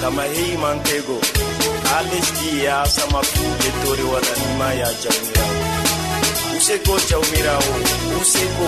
gama heymantego ha lesdi yasama fu yettore waɗanima ya jawmirawo useko jawmirawo useko.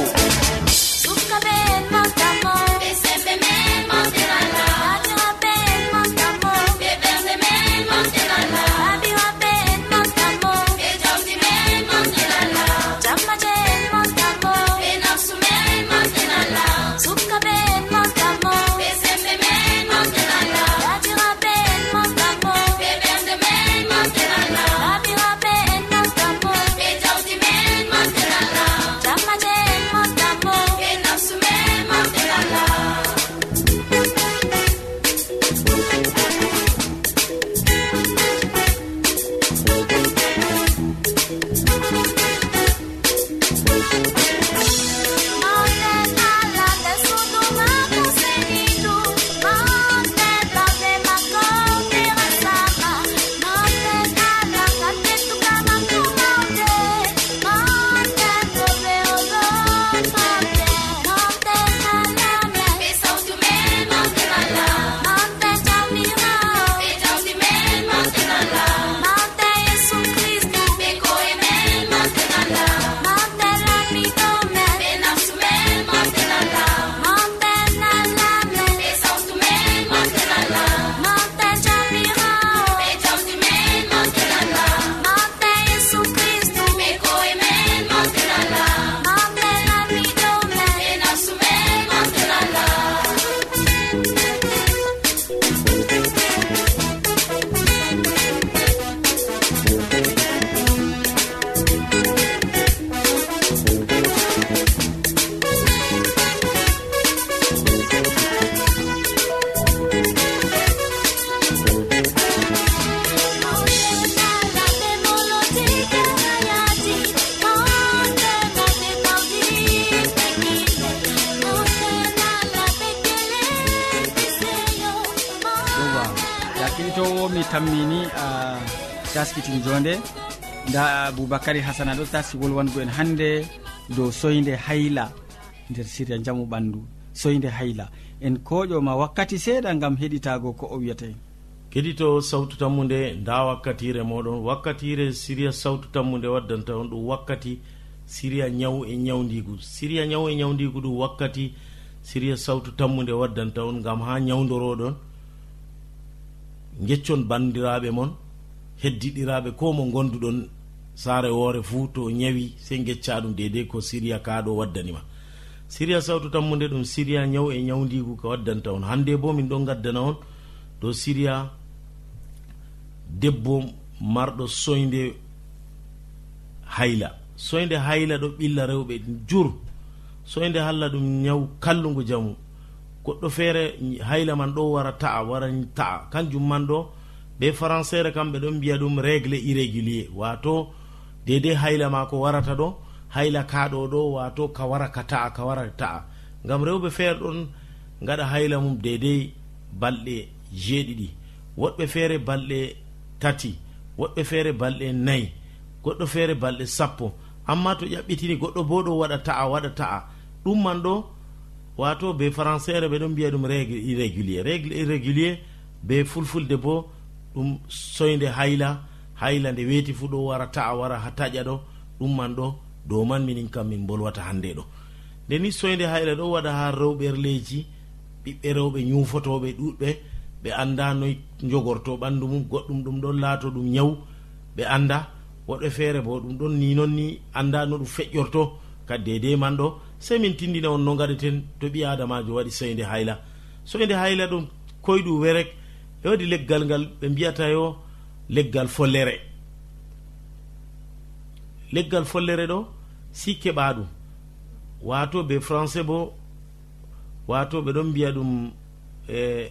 tammini a taskitin jonde nda aboubacary hasana ɗo taski wolwango en hande dow soyde hayla nder siriya jamu ɓandu. Soyde hayla. En koƴoma wakkati seeɗa gam heɗitago ko o wiyata en keɗito sawtu tammude nda wakkatire moɗon. Wakkatire siriya sawtu tammude waddanta on ɗum wakkati siriya ñawu e ñawdigu siriya ñawu e ñawdigu ɗum wakkati siriya sawtu tammude waddanta on gam ha ñawdoroɗon geccon bandiraɓe moon heddiɗiraɓe ko mo gonduɗon saare woore fuu to ñawi sey gecca ɗum dedei ko siriya kaɗo waddanima siriya sawtu tammude ɗum siriya ñaw e ñawdigu ko waddanta on. Hande bo min ɗon gaddana on dow siriya debbo marɗo soyde hayla. Soyde hayla ɗo ɓilla rewɓe jur. Soyde halla ɗum ñaw kallugu jamu. goɗɗo feere hayla man ɗo wara ta'a wara ta'a. Kanjum man ɗo be françaire kamɓe ɗon mbiya ɗum régle irrégulier. Wato dedei hayla ma ko warata ɗo hayla kaɗo ɗo wato ka wara ka ta'a ka wara ta'a. Ngam rewɓe feere ɗon gaɗa hayla mum dedei balɗe jeeɗiɗi. Woɗɓe feere balɗe tati woɗɓe feere balɗe nayi goɗɗo feere balɗe sappo. Amma to ƴaɓɓitini goɗɗo bo ɗo waɗa ta'a waɗa ta'a. Ɗum man ɗo wato be françaire ɓe ɗon mbiya ɗum régle irrégulier. Régle irrégulier be fulfulde bo ɗum soyde hayla hayla nde weeti fuu ɗo wara ta'a wara ha taƴa ɗo ɗum man ɗo dow man minin kam min bolwata hannde ɗo. Nde ni soyde hayla ɗo waɗa ha rewɓerleji ɓiɓɓe rewɓe ñuufotoɓe ɗuɗɓe ɓe annda noy jogorto ɓanndu mum goɗɗum ɗum ɗon laato ɗum ñaw ɓe annda. Woɗɓe feere bo ɗum ɗon ni noon ni annda no ɗum feƴƴorto kadi dede man ɗo sey min tindina on no gaɗeten to ɓi adamajo waɗi soyde hayla. Soyde hayla ɗum koyɗu werek e waɗi leggal ngal ɓe mbiyata yo leggal follere. Leggal follere ɗo si keɓa ɗum wato be français bo wato ɓe ɗon mbiya ɗum e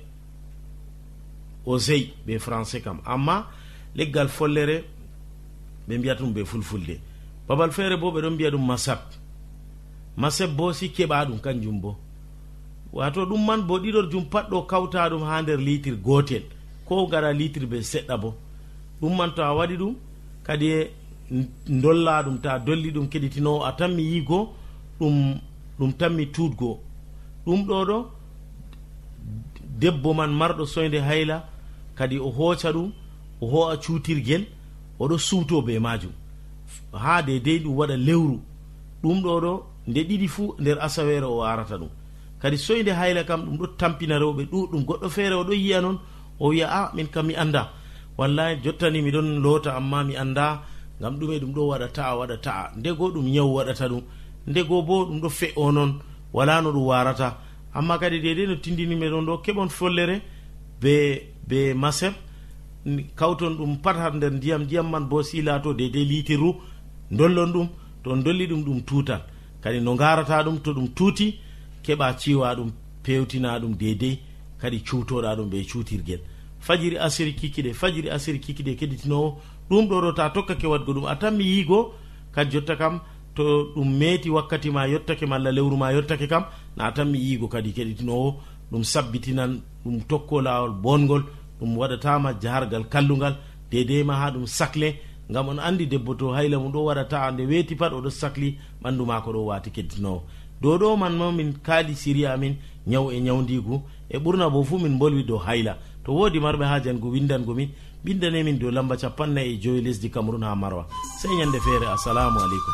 osey be français kam. Amma leggal follere ɓe mbiyata ɗum be fulfulde. Babal feere bo ɓe ɗon mbiya ɗum masab ma bo si keɓa ɗum kanjum bo. Wato ɗum man bo ɗiɗor jum pat ɗo kawta ɗum ha nder litre gotel ko gara litre be seɗɗa bo. Ɗum man to a waɗi ɗum kadi e dolla ɗum ta dolli ɗum keɗitinowo a tanmi yigo ɗum ɗum tanmi tuutgo. Ɗum ɗo ɗo debbo man marɗo soyde hayla kadi o hooca ɗum o ho'a cuutirguel oɗo suuto be majum ha dedei ɗum waɗa lewru. Ɗum ɗo ɗo nde ɗiɗi fuu nder asawere o arata ɗum. Kadi soyde hayla kam ɗum ɗo tampina rewɓe ɗuɗum goɗɗo feere o ɗo yiya noon o wiya a min kam mi annda. Wallahi jottani miɗon loota amma mi annda ngam ɗume ɗum ɗo waɗa ta'a waɗa ta'a. Ndego ɗum ñaw waɗata ɗum ndego bo ɗum ɗo fe'o noon wala no ɗum warata amma kadi dedei no tindinimi ɗon ɗo keɓon follere be be maseb kawton ɗum pat har nder ndiyam ndiyam man bo si laato dedei litiru dollon ɗum to dolli ɗum ɗum tutan kadi no garata ɗum to ɗum tuuti keɓa ciwa ɗum pewtina ɗum deydey kadi cuutoɗa ɗum ɓe cuutirguel fajiri asiri kikiɗe fajiri asiri kikiɗe keɗitinowo ɗum ɗo ɗo ta tokkake wadgo ɗum. A tan mi yiigo kadi jotta kam to ɗum meeti wakkati ma yettake malla lewru ma yettake kam na tan mi yiigo kadi keɗitinowo ɗum sabbitinan ɗum tokko lawol bongol ɗum waɗatama jahargal kallugal dedeyma ha ɗum sacle ngam on andi debbo to hayla mum ɗo waɗa ta'a nde weeti pat oɗo sahli ɓandu mako ɗo wati keddinowo dow ɗo man ma min kaali siri amin ñaw e ñawdigu e ɓurna bo fuu min bolwi dow hayla. To woodi marɓe ha jangu windangomin ɓindanemin dow lamba capannay e joyi lesdi cameron ha marwa. Sey ñande feere assalamu aleykum.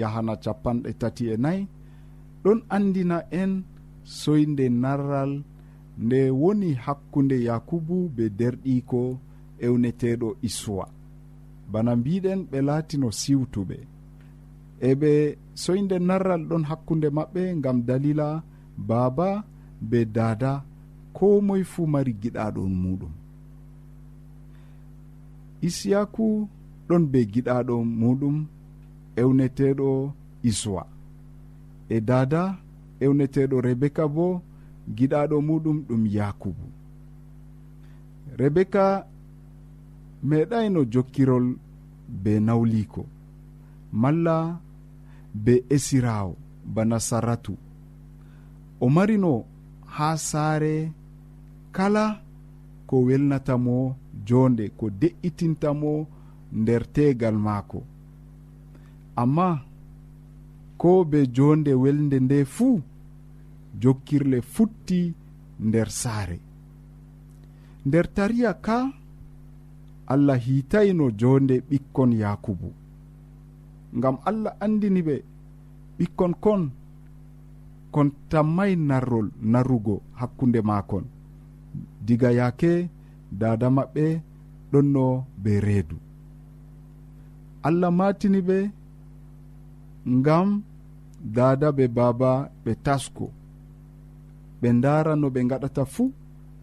yahana capanɗe tati e nayyi ɗon andina en soyde narral nde woni hakkunde yakubu be derɗiko ewneteɗo issuwa bana mbiɗen ɓe laatino siwtuɓe. E ɓe soyde narral ɗon hakkunde maɓɓe gam dalila baaba be dada ko moye fuu mari giɗaɗon muɗum. Isiyaku ɗon be giɗaɗo muɗum. ewneteɗo iswa. E dada ewneteɗo rebeka bo giɗaɗo muɗum ɗum yakubu. Rebeka meeɗayno jokkirol be nawliko malla be esirawo bana saratu o marino ha saare kala ko welnatamo jonde ko de'itintamo nder tegal maako. amma ko be jonde welde nde fuu jokkirle futti nder saare. Nder tariya ka allah hitayno jonde ɓikkon yakubu. Ngam allah andini ɓe ɓikkon kon kon tammay narrol narrugo hakkunde makon diga yaake dada maɓɓe ɗonno be reedu. Allah matini ɓe ngam dada be baba ɓe tasko. Ɓe ndara no ɓe gaɗata fuu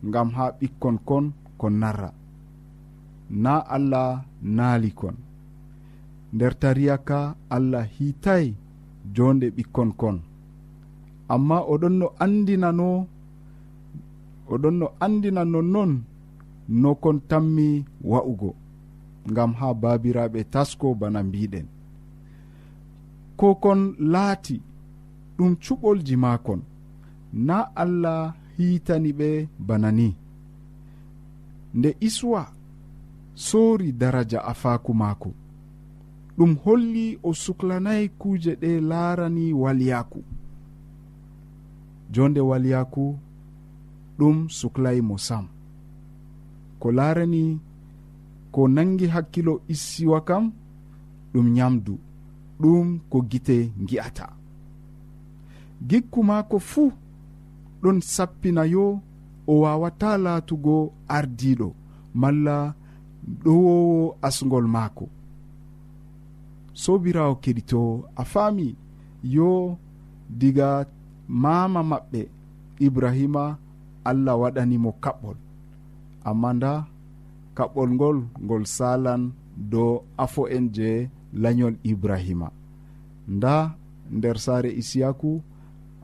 ngam ha ɓikkon kon kon narra. Na allah naali kon. Nder tariya ka allah hiitay jonde ɓikkon kon. Amma oɗon no andinano oɗon no andina nonnon no kon tammi wa'ugo. Ngam ha babiraɓe tasko bana mbiɗen. ko kon laati ɗum cuɓolji maakon. Na allah hiitani ɓe bana ni. Nde iswa soori daraja afaaku maako. Ɗum holli o suklanayi kuuje ɗe laarani walyaku jonde walyaku ɗum suklayi mo sam. Ko laarani ko nangi hakkilo issiwa kam ɗum nyamdu. ɗum ko gite gi'ata gikku maako fuu ɗon sappina yo o wawata laatugo ardiɗo malla ɗowowo asgol maako. Sobirawo keɗito a faami yo diga mama maɓɓe ibrahima allah waɗanimo kaɓɓol. Amma nda kaɓɓol ngol ngol salan dow afo en je lañol ibrahima. Nda nder saare isiyaku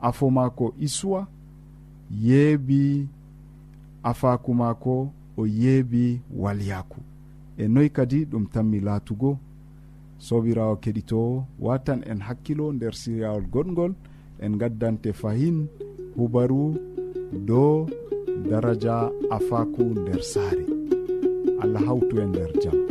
afo maako isuwa yeebi afaku maako o yeebi walyaku e noyi kadi ɗum tanmi laatugo sobirawo keɗitowo watan en hakkilo nder siryawol goɗgol en gaddante fahin hubaru dow daraja afaku nder saare. Allah hawtu e nder jam.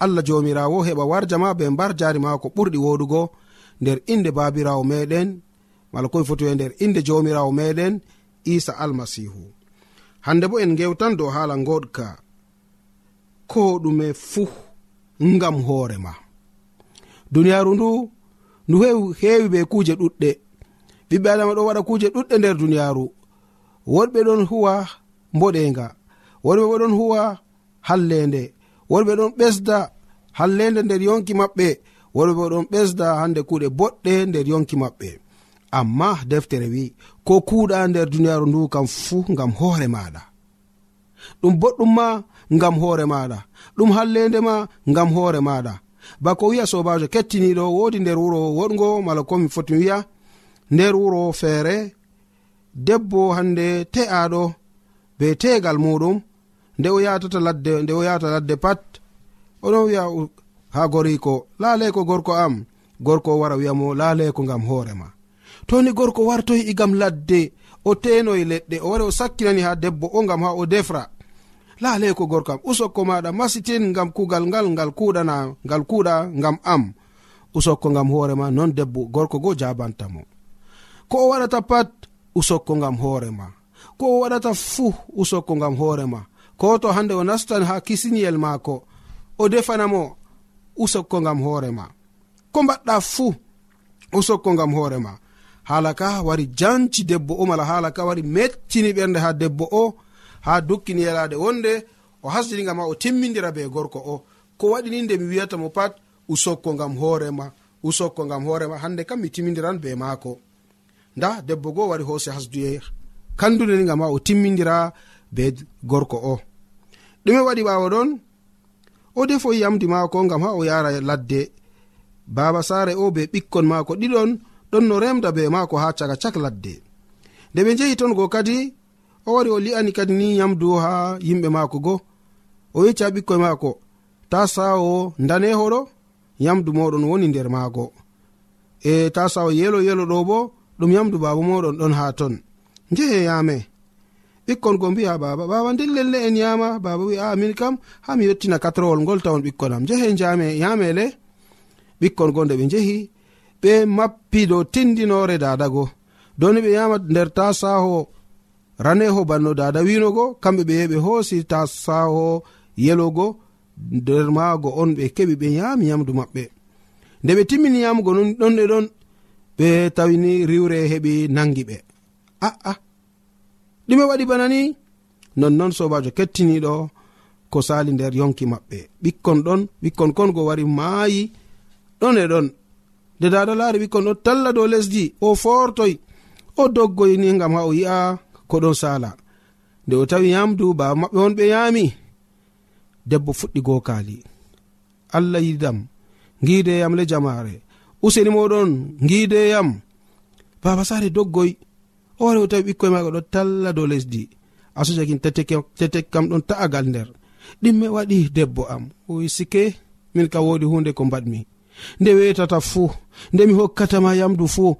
allah jomirawo heɓa warjama be mbar jari ma ko ɓurɗi woɗugo nder inde babirawo meɗen mala komi foti e nder inde jomirawo meɗen isa almasihu. Hande bo en gewtan dow hala goɗka ko ɗume fuu ngam hoorema duniyaru ndu ndu heewi ɓe kuuje ɗuɗɗe. Ɓiɓɓe adama ɗo waɗa kuuje ɗuɗɗe nder duniyaru. Woɗɓe ɗon huwa mboɗenga woɗɓe bo ɗon huwa hallende. worɓe ɗon ɓesda hallende nder yonki maɓɓe. Worɓe ɗon ɓesda hande kuuɗe boɗɗe nder yonki maɓɓe. Amma deftere wi ko kuuɗa nder duniyaaru ndu kam fuu ngam hoore maɗa ɗum boɗɗum ma ngam hoore maɗa ɗum hallende ma ngam hoore maɗa bako wi'a sobajo kettiniɗo wodi nder wuro woɗgo mala komi foti wiya nder wuro feere debbo hande te'aɗo be tegal muɗum nde o yatata ladde nde o yata ladde pat oɗon wi'a ha goriko laalay ko gorko am gorko o wara wi'amo laalay ko gam hoorema toni gorko wartoyi igam ladde o tenoye leɗɗe o wari o sakkinani ha debbo o gam ha o defra. Laalay ko gorko am usokko maɗa masitin gam kugal ngal ngal kuɗana ngal kuɗa gam am. Usokko gam hoorema non debbo gorko go jabantamo ko o waɗata pat usokko gam hoorema ko o waɗata fuu usokko gam hoorema ko to hande o nastan ha kisiniyel maako o defanamo usokko ngam hoorema ko mbaɗɗa fuu usokko ngam hoorema haala ka wari janci debbo o mala haala ka wari meccini ɓernde ha debbo o ha dukkini yalade wonde o hasdiniga ma o timmidira be gorko o. Ko waɗini nde mi wiyata mo pat usokko ngam hoorema usokko ngam hoorema hande kam mi timmidiran be maako. Nda debbo goo wari hoose hasduye kandudeniga ma o timmidira be gorko o. ɗume waɗi ɓawo ɗon o defo yamdi maako ngam ha o yara ladde. Baba saare o be ɓikkon maako ɗiɗon ɗon no remda be maako ha caka cak ladde. Nde ɓe jehi ton go kadi o wari o li'ani kadi ni yamdu ha yimɓe maako go. O yecci ha ɓikkoye maako ta sawo danehoɗo yamdu moɗon woni nder maago. E ta sawo yelo yelo ɗo bo ɗum yamdu baba moɗon ɗon ha ton. Njehe yame ɓikkon go mbi'a baba. Baba nden lelle en yama baba wi a min kam ha mi yettina katrowol ngol tawon ɓikkon am. Jehe jame yamele ɓikkon go nde ɓe njehi ɓe mappi dow tindinore dadago. Doni ɓe yama nder tasaho raneho banno dada winogo kamɓe ɓe yehi ɓe hoosi tasaho yelogo nder maago on ɓe keɓi ɓe yami yamdu maɓɓe. Nde ɓe timmini yamugo non ɗonɗe ɗon ɓe tawini riwre heɓi nangi ɓe. Aa ah, ah. ɗume waɗi bana ni nonnon sobajo kettiniɗo ko sali nder yonki maɓɓe. Ɓikkon ɗon ɓikkon kon go wari maayi ɗon e ɗon. De dada laari ɓikkon ɗon talla dow lesdi o fortoy o doggoyni gam ha o yi'a ko ɗon sala nde o tawi yamdu baba maɓɓe won ɓe yaami debbo fuɗɗi gokali allah yidam gideyam le jamare useni moɗon gideyam baba sare doggoy hoore tawi ɓikkoye maga ɗo talla dow lesdi. Asujakin tetek kam ɗon ta'agal nder. Ɗimme waɗi debbo am. Oy sike min ka wodi hunde ko mbaɗmi. Nde wetata fuu nde mi hokkatama yamdu fuu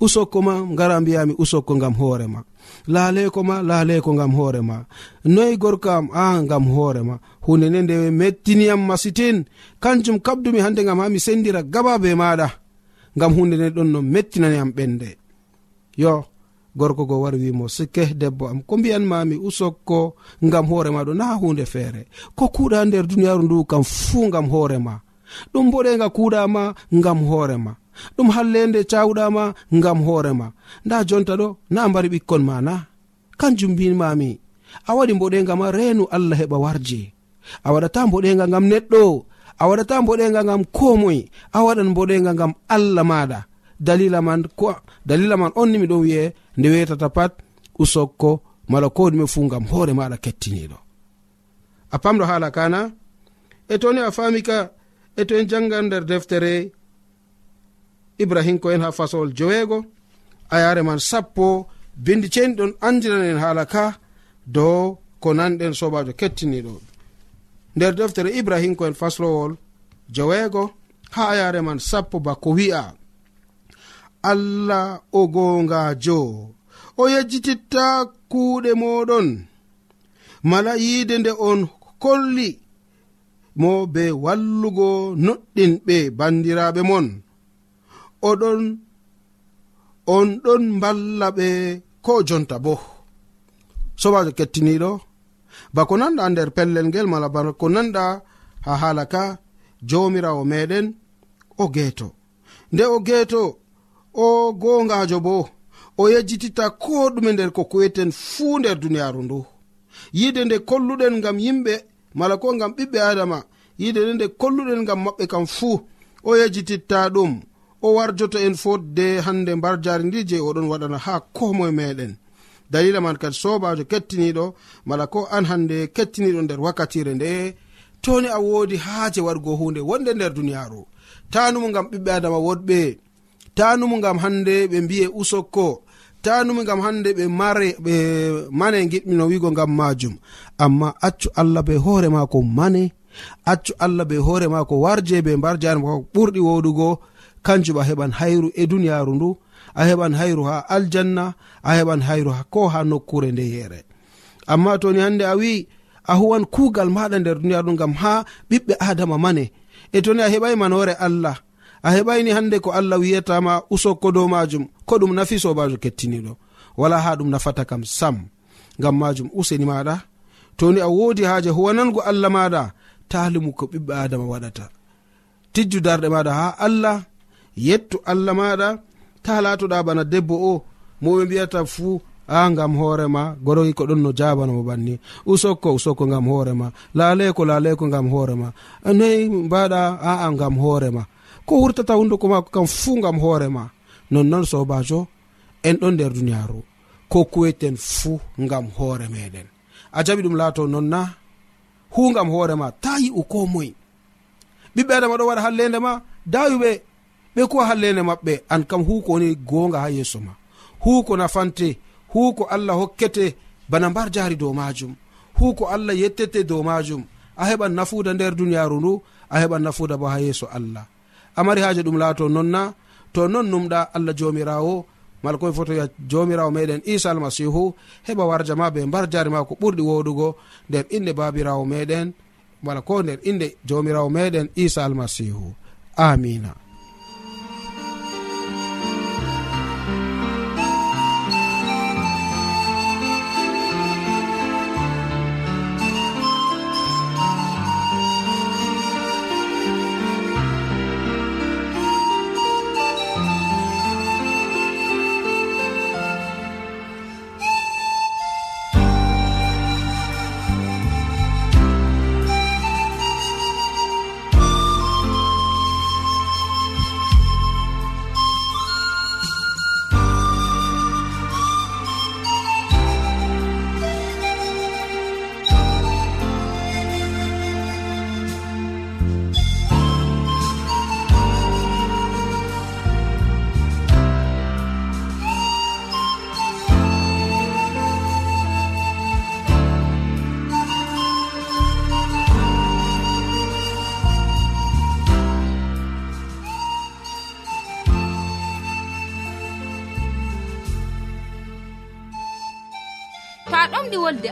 usokko ma ngara mbiyami usokko ngam hoorema laaleko ma laaleko ngam hoorema noyi gorkoam a ngam hoorema hunde nde nde mettiniyam masitin. Kanjum kabdumi hande ngam ha mi sendira gaba be maɗa ngam hunde nde ɗon no mettinaniyam ɓende yo gorko go wari wimo sikke debbo am. Ko mbiyanmami usokko ngam hoorema ɗo na hunde feere. Ko kuuɗa nder duniyaaru ndu kam fuu ngam hoorema ɗum boɗenga kuuɗama ngam hoorema ɗum hallende cawuɗama ngam hoorema nda jonta ɗo na mbari ɓikkon ma na. Kanjum mbimami a waɗi mboɗenga ma reenu allah heɓa warje. A waɗata mboɗenga ngam neɗɗo a waɗata mboɗenga ngam komoye a waɗan mboɗenga ngam allah maɗa dalila man ko dalila man on ni miɗon wi'e nde wetata pat usokko mala ko ɗume fuu gam hoore maɗa kettiniɗo a pamɗo haala kana e toni a fami ka e to en jangan nder deftere ibrahim ko en ha fasowol joweego a yare man sappo bindi ceni ɗon andiran en haala ka dow ko nanɗen sobajo kettiniɗo nder deftere ibrahim ko en faslowol joweego ha ayare man sappo bako wi'a. allah o gongajo o yejjititta kuuɗe moɗon mala yiide nde on kolli mo be wallugo noɗɗinɓe bandiraɓe mon. Oɗon on ɗon mballa ɓe ko jonta bo. Sobajo kettiniɗo bako nanɗa nder pellel ngel mala bako nanɗa ha hala ka jomirawo meɗen o geeto. Nde o geeto o gongajo bo o yejjititta ko ɗume nder ko kuweten fuu nder duniyaaru ndu. Yide nde kolluɗen ngam yimɓe mala ko ngam ɓiɓɓe adama yide nde nde kolluɗen ngam maɓɓe kam fuu o yejjititta ɗum. O warjoto en fotde hande mbar jari ndi je oɗon waɗana ha ko moe meɗen dalila man kadi sobajo kettiniɗo mala ko an hande kettiniɗo nder wakkatire nde toni a wodi haaje waɗgo hunde wonde nder duniyaru tanumo ngam ɓiɓɓe adama woɗɓe tanumu gam hande ɓe mbiye usokko. Tanumi gam hande ɓe mare ɓe mane giɗmino wigo gam majum amma accu allah be hoore mako mane accu allah be hoore mako warje be mbar jare mako ɓurɗi woɗugo. Kanjum a heɓan hayru e duniyaru ndu a heɓan hayru ha aljanna a heɓan hayru ko ha nokkure nde yere amma toni hande a wi a huwan kugal maɗa nder duniyaru ndu gam ha ɓiɓɓe adama mane. E toni a heɓai manore allah a heɓayni hande ko allah wiyatama usokko dow majum ko ɗum nafi sobajo kettiniɗo wala ha ɗum nafata kam sam ngam majum useni maɗa toni a wodi haaje huwanango allah maɗa talimu ko ɓiɓɓe adama waɗata. Tijju darɗe maɗa ha allah yettu allah maɗa ta latoɗa bana debbo o moɓe mbiyata fuu a ngam hoorema goroyi ko ɗon no jabanamo banni. Usokko usokko ngam hoorema laleko laleko ngam hoorema noyi mbaɗa aa ngam hoorema ko wurtata hunduko maako kam fuu gam hoorema nonnoon sobajo en ɗon nder duniyaaru ko kuweten fuu gam hoore meɗen a jaɓi ɗum laato nonna na hugam hoorema ta yi'u ko moyi ɓiɓɓe adama ɗo waɗa hallende ma dawiɓe ɓe kuwa hallende maɓɓe an kam huko woni gonga ha yeeso ma. Huko nafante huko allah hokkete bana mbar jaari dow majum huko allah yettete dow majum a heɓan nafuda nder duniyaaru ndu a heɓan nafuda bo ha yeeso allah. amari haaje ɗum laato nonna to non numɗa allah jomirawo mala komi foto wiya jomirawo meɗen isa almasihu heɓa warja ma be mbar jari ma ko ɓurɗi woɗugo nder inde babirawo meɗen wala ko nder inde jomirawo meɗen isa almasihu. Amina.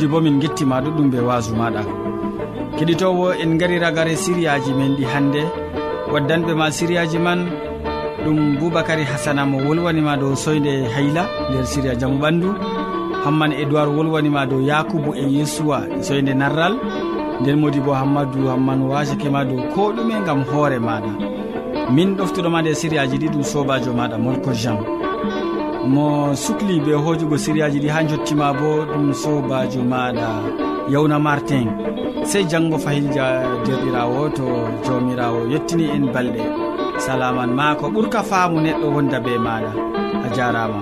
modi bo min gettima ɗuɗɗum be wasu maɗa. Keɗitowo en gari ragare siriyaji men ɗi hannde waddanɓe ma siriyaji man ɗum boubacary hasana mo wolwanima dow soyde hayla nder siriya jaamu ɓandu. Hamman edoird wolwanima dow yakubu e yesuwa e soyde narral. Nden modi bo hammadou hamman wasakema dow ko ɗume gam hoore maɗa. Min ɗoftuɗoma nde sériyaji ɗi ɗum sobajo maɗa molko jean. mo sukli be hojugo siriyaji ɗi ha jottima bo ɗum sobajo maɗa yawna martin. Sey janggo fayilja derɗirawo to jawmirawo yettini en balɗe. Salaman ma ko ɓuurka faamu neɗɗo wonda be maɗa. A jarama.